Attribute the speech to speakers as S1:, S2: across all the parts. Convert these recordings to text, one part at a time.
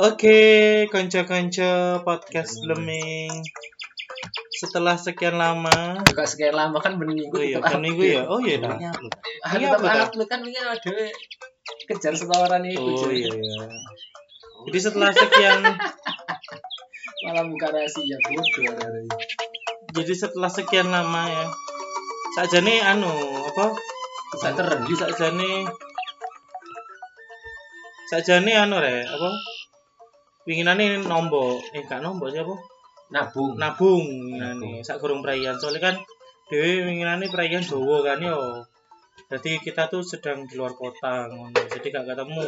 S1: Oke, konco-konco podcast Leming. Setelah sekian lama,
S2: Juga sekian lama kan minggu
S1: oh iya, kan minggu ya? Oh iya dah.
S2: Ah,
S1: Iya,
S2: tetep
S1: betul.
S2: upload kan ini ada kejar setoran itu
S1: Oh iya. iya. Jadi setelah sekian,
S2: Malah buka rahasia bodoh hari.
S1: jadi setelah sekian lama ya, sakjane anu apa?
S2: Sakeren.
S1: Di sakjane, sakjane anu re apa? Winginane nombok, eh gak nombok siapa?
S2: Nabung.
S1: nabung ngene sak gorong perayaan soalnya kan dhewe winginane perayaan Jawa kan yo jadi kita tuh sedang di luar kota ngono jadi gak ketemu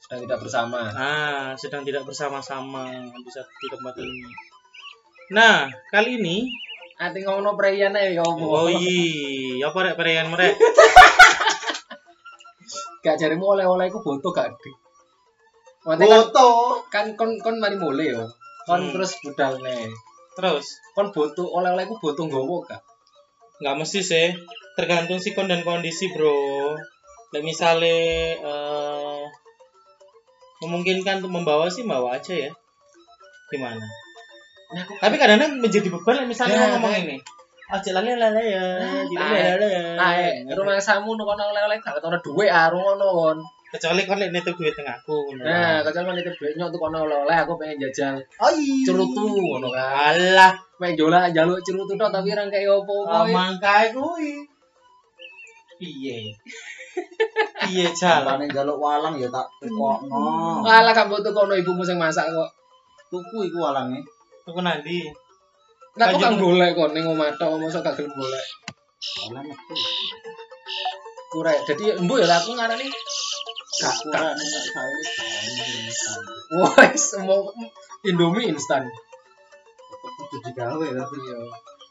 S2: Sedang tidak bersama.
S1: ah sedang tidak bersama-sama bisa di tempat ini nah kali ini
S2: Ati ngono preyan ae ya apa?
S1: oh iya apa rek perayaan merek
S2: Gak jarimu oleh-oleh iku boto gak. Kan,
S3: Foto.
S2: kan kon kon mari mulai yo. Kon
S1: Hmm.
S2: terus budal nih.
S1: terus
S2: Kon boto oleh-oleh iku boto nggowo gak?
S1: nggak mesti sih tergantung sikon dan kondisi bro Like misale eh, memungkinkan untuk membawa sih bawa aja ya gimana
S2: Nah, aku
S1: tapi kadang-kadang menjadi beban misalnya
S2: Ya,
S1: mau ngomong
S2: kan.
S1: ini aja lali lali ya
S2: Ah,
S1: lali ya
S2: Ae, rumah samu nu kono oleh-oleh gak ketara duwe ah ngono kon.
S1: Kecuali kon lek nitip duit tengahku ngono.
S2: Nah, kecuali kon nitip duit nyok tuh kono oleh-oleh aku pengen jajal
S3: Ai.
S2: cerutu ngono kan.
S1: alah
S2: Pengen jola jaluk cerutu tok tapi orang kayak opo-opo.
S1: mangkae kuwi piye piye jalan
S3: Carane njaluk walang ya tak tekokno.
S2: Alah gak butuh kono ibumu sing masak kok.
S3: Tuku iku walange.
S1: tuku nanti
S2: Lah kok kang golek kok ning omah tok mosok gak gelem golek.
S3: Walang metu.
S2: Kurek. Jadi embu ya lah aku ngarani
S3: minyak kan.
S2: wes mau Indomie instan.
S3: Kudu digawe tapi
S2: Iya.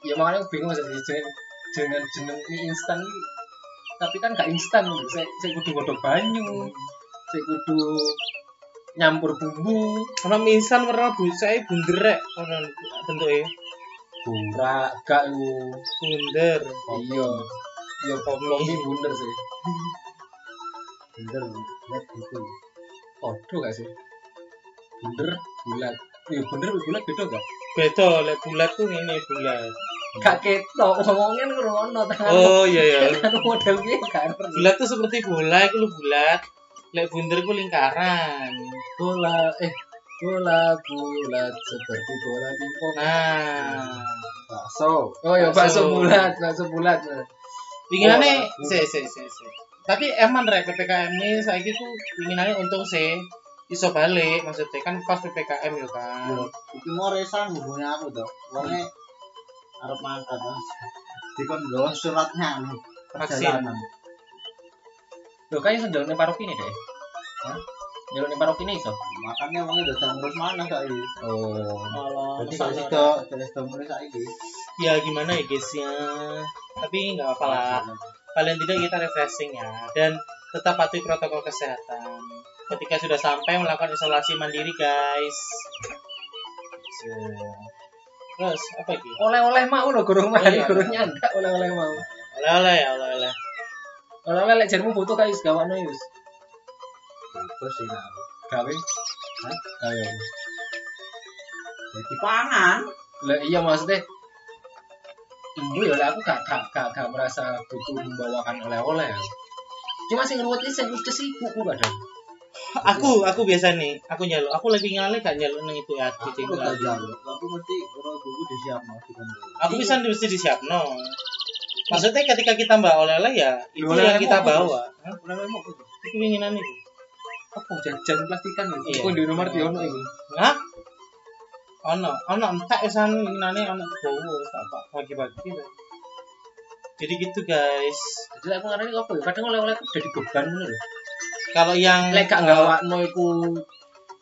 S2: Ya makanya aku bingung sih jeneng jeneng jeneng mie instan. Tapi kan gak instan, saya saya kudu godok banyu. Saya kudu nyampur bumbu.
S1: ono mie instan warna bu saya bunder rek ono bentuknya
S2: Ora gak lu.
S1: bunder
S2: Iya. Iya kopi bunder sih.
S3: bener lihat gitu.
S2: Podo gak sih? Bunder bulat. Iya bunder bulat beda gak?
S1: beda lek bulat tuh ini bulat
S2: Gak ketok ngomongin ngerono tangan.
S1: oh iya ya
S2: Tangan model piye gak
S1: bulat tuh seperti bola itu lu bulat lek bunder itu lingkaran
S2: bola eh bola bulat seperti bola pingpong.
S1: nah
S3: Bakso.
S2: Oh ya
S1: Bakso.
S2: bulat, bakso bulat.
S1: Winginane
S2: Oh,
S1: se se se se. Tapi emang rek PPKM ini saiki tuh winginane untung sih iso balik maksudnya kan pas PPKM ya kan.
S3: Yo, iki mau resan hubungi aku to. Wonge arep mangkat Mas. Dikon nggawa suratnya anu. Perjalanan.
S2: Lo kayak sendal nih parok ini deh.
S3: Hah?
S2: Jalur nih parok ini iso.
S3: Makanya wonge udah ngurus mana saiki.
S2: Oh.
S3: Jadi
S1: ke sana.
S3: saiki do, jadi do mulai saiki.
S1: ya gimana ya guys ya. Tapi nggak apa lah. Paling tidak kita refreshing ya dan tetap patuhi protokol kesehatan. Ketika sudah sampai melakukan isolasi mandiri guys. Terus apa lagi?
S2: Oleh-oleh mau lo gurung mari
S1: Iya.
S2: gurung nyandak oleh-oleh mau.
S1: Oleh-oleh ya oleh-oleh.
S2: Oleh-oleh lek jarmu butuh kayak segawakno yus.
S3: Bagus sih nah.
S2: Gawe.
S3: Hah?
S2: Ayo.
S3: Jadi pangan.
S2: Lah iya maksudnya Ibu ya lah aku gak, gak, gak, gak merasa butuh membawakan oleh-oleh Cuma sing ngeruwet iki sing wis ibuku kadang
S1: Aku aku biasa nih, aku nyaluk. Aku lebih ngalih gak nyaluk nang itu ya
S3: Aku udah jalur, tapi mesti kalau buku disiapno.
S1: Aku bisa mesti disiapno. Maksudnya ketika kita bawa oleh-oleh ya itu yang kita bawa.
S2: Oleh-oleh mau apa?
S1: Itu.
S2: Apa jajan plastikan ya?
S1: Iya.
S2: Di nomor ono iku
S1: Hah? Ono, ono entak esan winginane ono gowo tak gitu. Jadi gitu guys.
S2: Jadi aku ngarani apa ya? Kadang oleh-oleh aku jadi beban ngono lho.
S1: Kalau yang
S2: Lek gak gawakno iku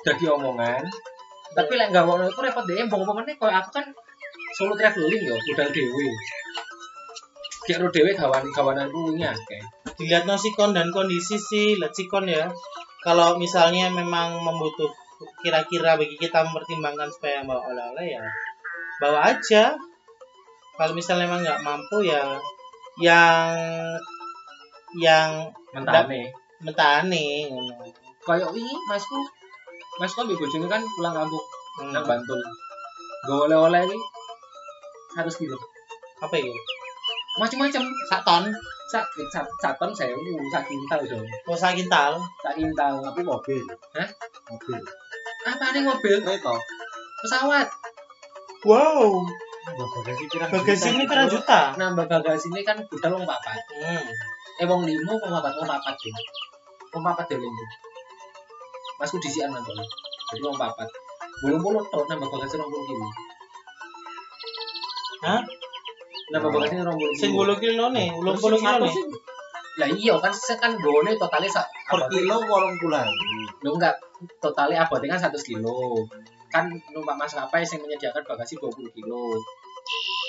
S2: dadi omongan. Tapi lek gawakno iku repot deh. Mbong apa meneh koyo aku kan solo traveling yo, budal dhewe. Kayak ro dhewe gawan gawananku wingi akeh.
S1: dilihat sikon dan kondisi sih, lihat sikon ya. Kalau misalnya memang membutuh kira-kira bagi kita mempertimbangkan supaya bawa oleh-oleh ya bawa aja. Kalau misalnya memang nggak mampu ya yang yang
S2: Mentane.
S1: mentane ngono.
S2: Kayak wingi masku Mas kok mbek bojone kan pulang kampung
S1: Hmm.
S2: nang Bantul. Gue oleh-oleh iki 100 kilo.
S1: Apa itu?
S2: Macam-macam.
S1: Sak ton.
S2: Sak sak sak ton saya sak kintal dong.
S1: Oh, sak kintal.
S2: Sak kintal.
S3: Tapi mobil.
S2: Hah?
S3: Mobil.
S2: Apa nih mobil?
S3: Kereta.
S2: Pesawat.
S1: Wow.
S3: Bagasi pirang
S1: Bagasi
S3: juta
S1: ini pirang juta.
S2: Nambah bagasi ini kan budal wong papat.
S1: Hmm.
S2: Eh wong limo wong papat wong papat deh. Wong papat deh limo. Masku disian kono. Jadi wong papat. Belum puluh ton nambah bagasi 20 kilo.
S1: Hah?
S2: Nambah bagasi 20 kilo.
S1: Sing 10 kilo nih, 80 kilo nih.
S2: Lah iya kan saya kan gone totalnya sak
S3: Per kilo wolong bulan.
S2: Lu enggak totalnya abote kan 100 kilo. Kan numpak maskapai yang menyediakan bagasi 20 kilo.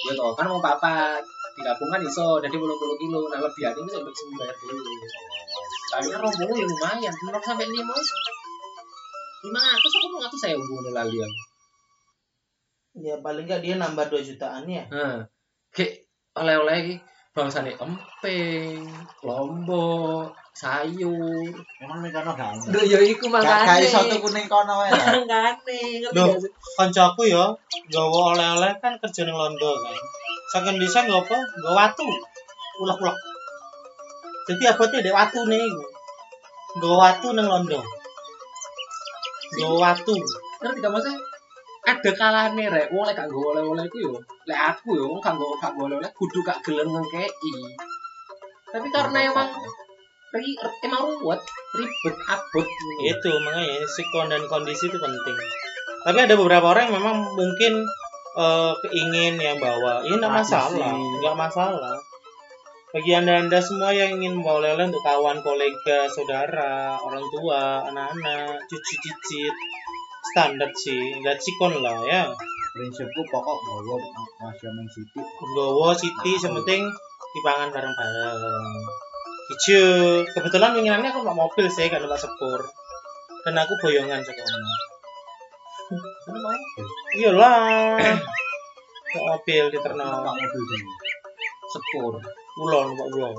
S2: Ya toh, kan mau papat digabungkan iso jadi 80 kilo. Nah lebihan itu sampai bayar dulu. Kalian rombongan ya lumayan, 6 sampai 5 lima ratus aku mau ngatur saya hubungan lali ya.
S1: Ya paling enggak dia nambah 2 jutaan ya.
S2: Nah, kayak oleh-oleh bangsane emping, lombok, sayur.
S3: Emang nih kono gak ono.
S2: Duh ya iku
S3: Gak gak iso tuku ning kono wae.
S2: Makane, ngerti gak sih?
S1: Kancaku ya nggawa oleh-oleh kan kerja ning Londo kan. Saking desa nggo apa? Nggo watu. Ulek-ulek. Jadi abote dek watu nih iku. Nggo watu ning Londo. Nggo watu.
S2: ngerti gak maksudnya ada kalane rek wong lek gak oleh-oleh iku yo lek aku yo wong gak gak oleh-oleh kudu gak gelem ngekei tapi karena emang ri, emang ruwet ribet abot
S1: Itu makanya sikon dan kondisi itu penting. Tapi ada beberapa orang yang memang mungkin eh, keingin yang bawa. Ini nggak masalah, nggak masalah. Bagi anda anda semua yang ingin membawa oleh-oleh untuk kawan, kolega, saudara, orang tua, anak-anak, cuci-cicit, standar sih, nggak sikon lah ya.
S3: Prinsipku pokok bawa masih ning sithik.
S1: Gowo Siti sementing dipangan bareng-bareng. Ijo, kebetulan winginannya aku mau mobil sih, kan numpak sepur. Dan aku boyongan sekolah. Iyalah. Kok mobil di ternak.
S3: Numpak mobil
S2: sepur
S1: Ulon, numpak ulon.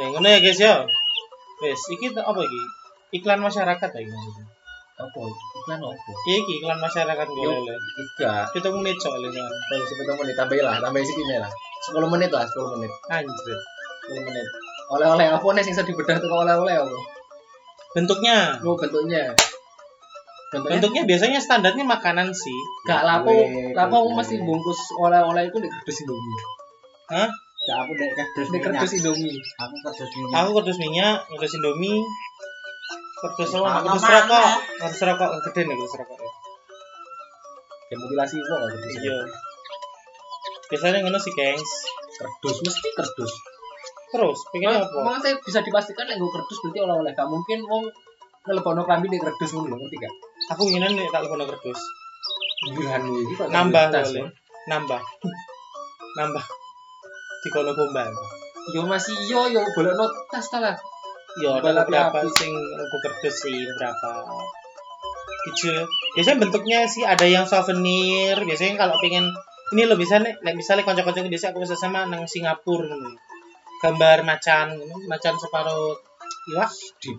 S1: Ya ngono ya guys ya. Wes, iki apa iki? Iklan masyarakat ya maksudnya.
S2: apa iklan apa
S1: Iya iki iklan masyarakat gue lele.
S2: tiga
S1: Kita menit soalnya
S2: kalau sepuluh menit tambahin lah tambahin segini lah sepuluh menit lah sepuluh menit
S1: Anjir.
S2: sepuluh menit oleh-oleh apa nih sing bisa dibedah tuh oleh-oleh apa
S1: Bentuknya.
S2: lu bentuknya bentuknya
S1: Bentuknya biasanya standarnya makanan sih.
S2: gak lapo lapo
S3: kue.
S2: mesti bungkus oleh-oleh itu di kerdus indomie
S3: Gak aku dek kerdus
S2: di kerdus indomie
S3: Aku kerdus minyak.
S1: Aku kerdus minyak, kerdus indomie, kerdus?
S3: Mana
S1: Kerdus rokok, kerdus rokok gede nih kerdus rokok ya.
S2: mutilasi kok kerdus
S1: Iya. Biasanya ngono sih, gengs.
S2: kerdus mesti kerdus
S1: Terus, pengennya apa?
S2: Emang saya bisa dipastikan yang gue kerdus berarti oleh-oleh gak mungkin wong ngelebono klambi di kerdus ngono lho, ngerti gak
S1: Aku ingin nih tak lepono kerdus.
S2: Giliran iki
S1: Nambah boleh. Nambah. Nambah. Di kono gombal.
S2: yo masih yo yo boleh tas ta lah
S1: Ya, ada
S2: lapis.
S1: sing aku kerdus sih, berapa. Kecil. Biasanya bentuknya sih ada yang souvenir. Biasanya kalau pengen ini lo bisa nih, misalnya konco-konco biasa aku bisa sama nang Singapura ngono. Gambar macan, ngono, macan separuh iwak
S2: di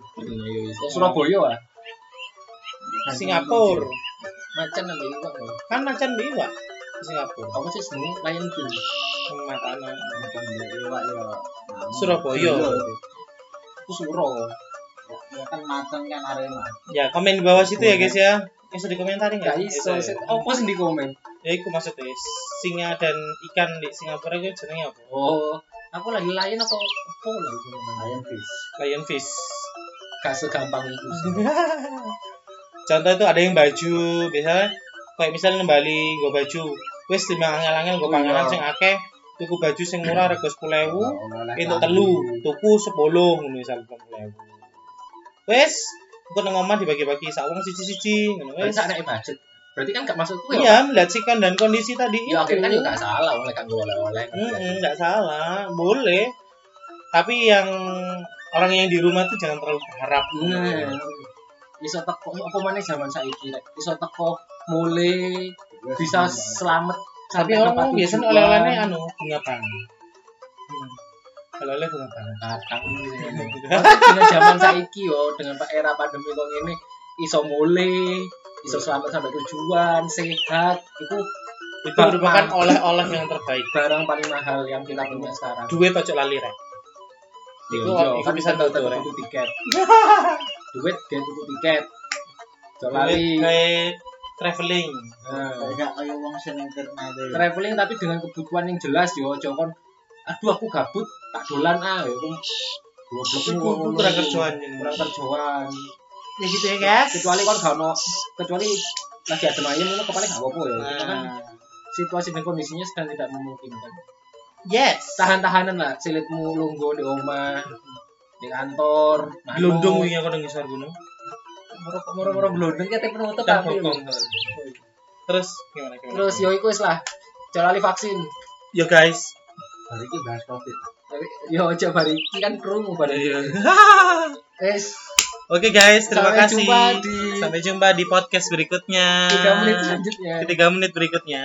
S2: Surabaya ah
S1: Singapura.
S2: macan nambah iwak.
S1: Kan macan di iwak di Singapura.
S2: apa sih seneng Lion King
S1: Mata anak.
S3: Bukan dek iwak ya.
S1: Surabaya.
S3: Iya.
S2: aku suro
S3: Ya kan macan kan arema.
S1: Ya, komen di bawah situ ya guys ya. Bisa dikomentarin
S2: gak
S1: nggak?
S2: iso
S1: Bisa ya?
S2: apa sih di komen
S1: Ya, itu maksudnya singa dan ikan di Singapura itu jenenge apa?
S2: oh aku lagi lain apa apa lagi
S3: Lion fish.
S1: Lion fish.
S2: gak segampang itu sih
S1: Contoh itu ada yang baju, biasanya kayak misalnya Bali gue baju, wes lima angel-angel gue
S3: Oh,
S1: panganan
S3: iya.
S1: sing akeh, tuku baju sing murah rego sepuluh ewu,
S3: Oleh-oleh
S1: itu
S3: klambi.
S1: telu, tuku sepuluh, ngono misal sepuluh ewu. Wes, aku nang omah dibagi-bagi sak wong siji-siji, ngono
S2: berarti
S1: wes.
S2: sak ada budget berarti kan gak masuk kue
S1: Iya, melihat sikon dan kondisi tadi
S2: ya
S1: itu.
S2: akhirnya kan juga gak salah oleh kan oleh-oleh
S1: Mm-mm, nggak salah, boleh. Tapi yang orang yang di rumah tuh jangan terlalu berharap.
S2: Nah, iso teko apa mana zaman saiki rek iso teko mulai
S3: Wes,
S2: bisa
S3: iya.
S2: selamat
S1: Tapi orang biasanya oleh-olehnya anu bunga bangi. Oleh-oleh bunga bangi.
S2: kadang dengan zaman saiki yo dengan pak era pandemi kok ini iso mulai iso selamat sampai tujuan sehat itu
S1: Itu merupakan oleh-oleh yang terbaik.
S2: barang paling mahal yang kita punya sekarang
S1: Duit ojo lali rek.
S2: Itu,
S1: Iya,
S2: itu
S1: kan
S2: bisa tuh
S1: tuh,
S2: tuku tiket. Duit dia tuku tiket.
S1: Duit
S2: Jolali.
S1: kayak traveling.
S2: Nah,
S3: Kayak kayak wong seneng kerna itu.
S2: traveling tapi dengan kebutuhan yang jelas yo ojo kon aduh aku gabut tak dolan ah yo goblok
S1: kurang kerjaan
S2: kurang kerjaan
S1: Ya gitu ya guys.
S2: kecuali kon gak ono kecuali lagi ada ayam itu kepala gak apa-apa ya Cuma kan
S1: Nah,
S2: situasi dan kondisinya sedang tidak memungkinkan
S1: yes.
S2: tahan-tahanan lah silitmu lungguh di omah di kantor manut.
S1: Gelondong wingi aku ngisor gunung.
S2: moro-moro gelondong kita penutup
S1: Kan
S2: tapi.
S1: Terus gimana gimana?
S2: terus yo iku wis lah jalali vaksin
S1: yo guys.
S3: Hari ini bahas covid.
S2: Tapi, yo aja bari iki kan krungu pada
S1: Iya. Oke guys, terima
S2: Sampai
S1: kasih.
S2: jumpa di
S1: Sampai jumpa di podcast berikutnya.
S2: tiga menit selanjutnya
S1: Tiga menit berikutnya.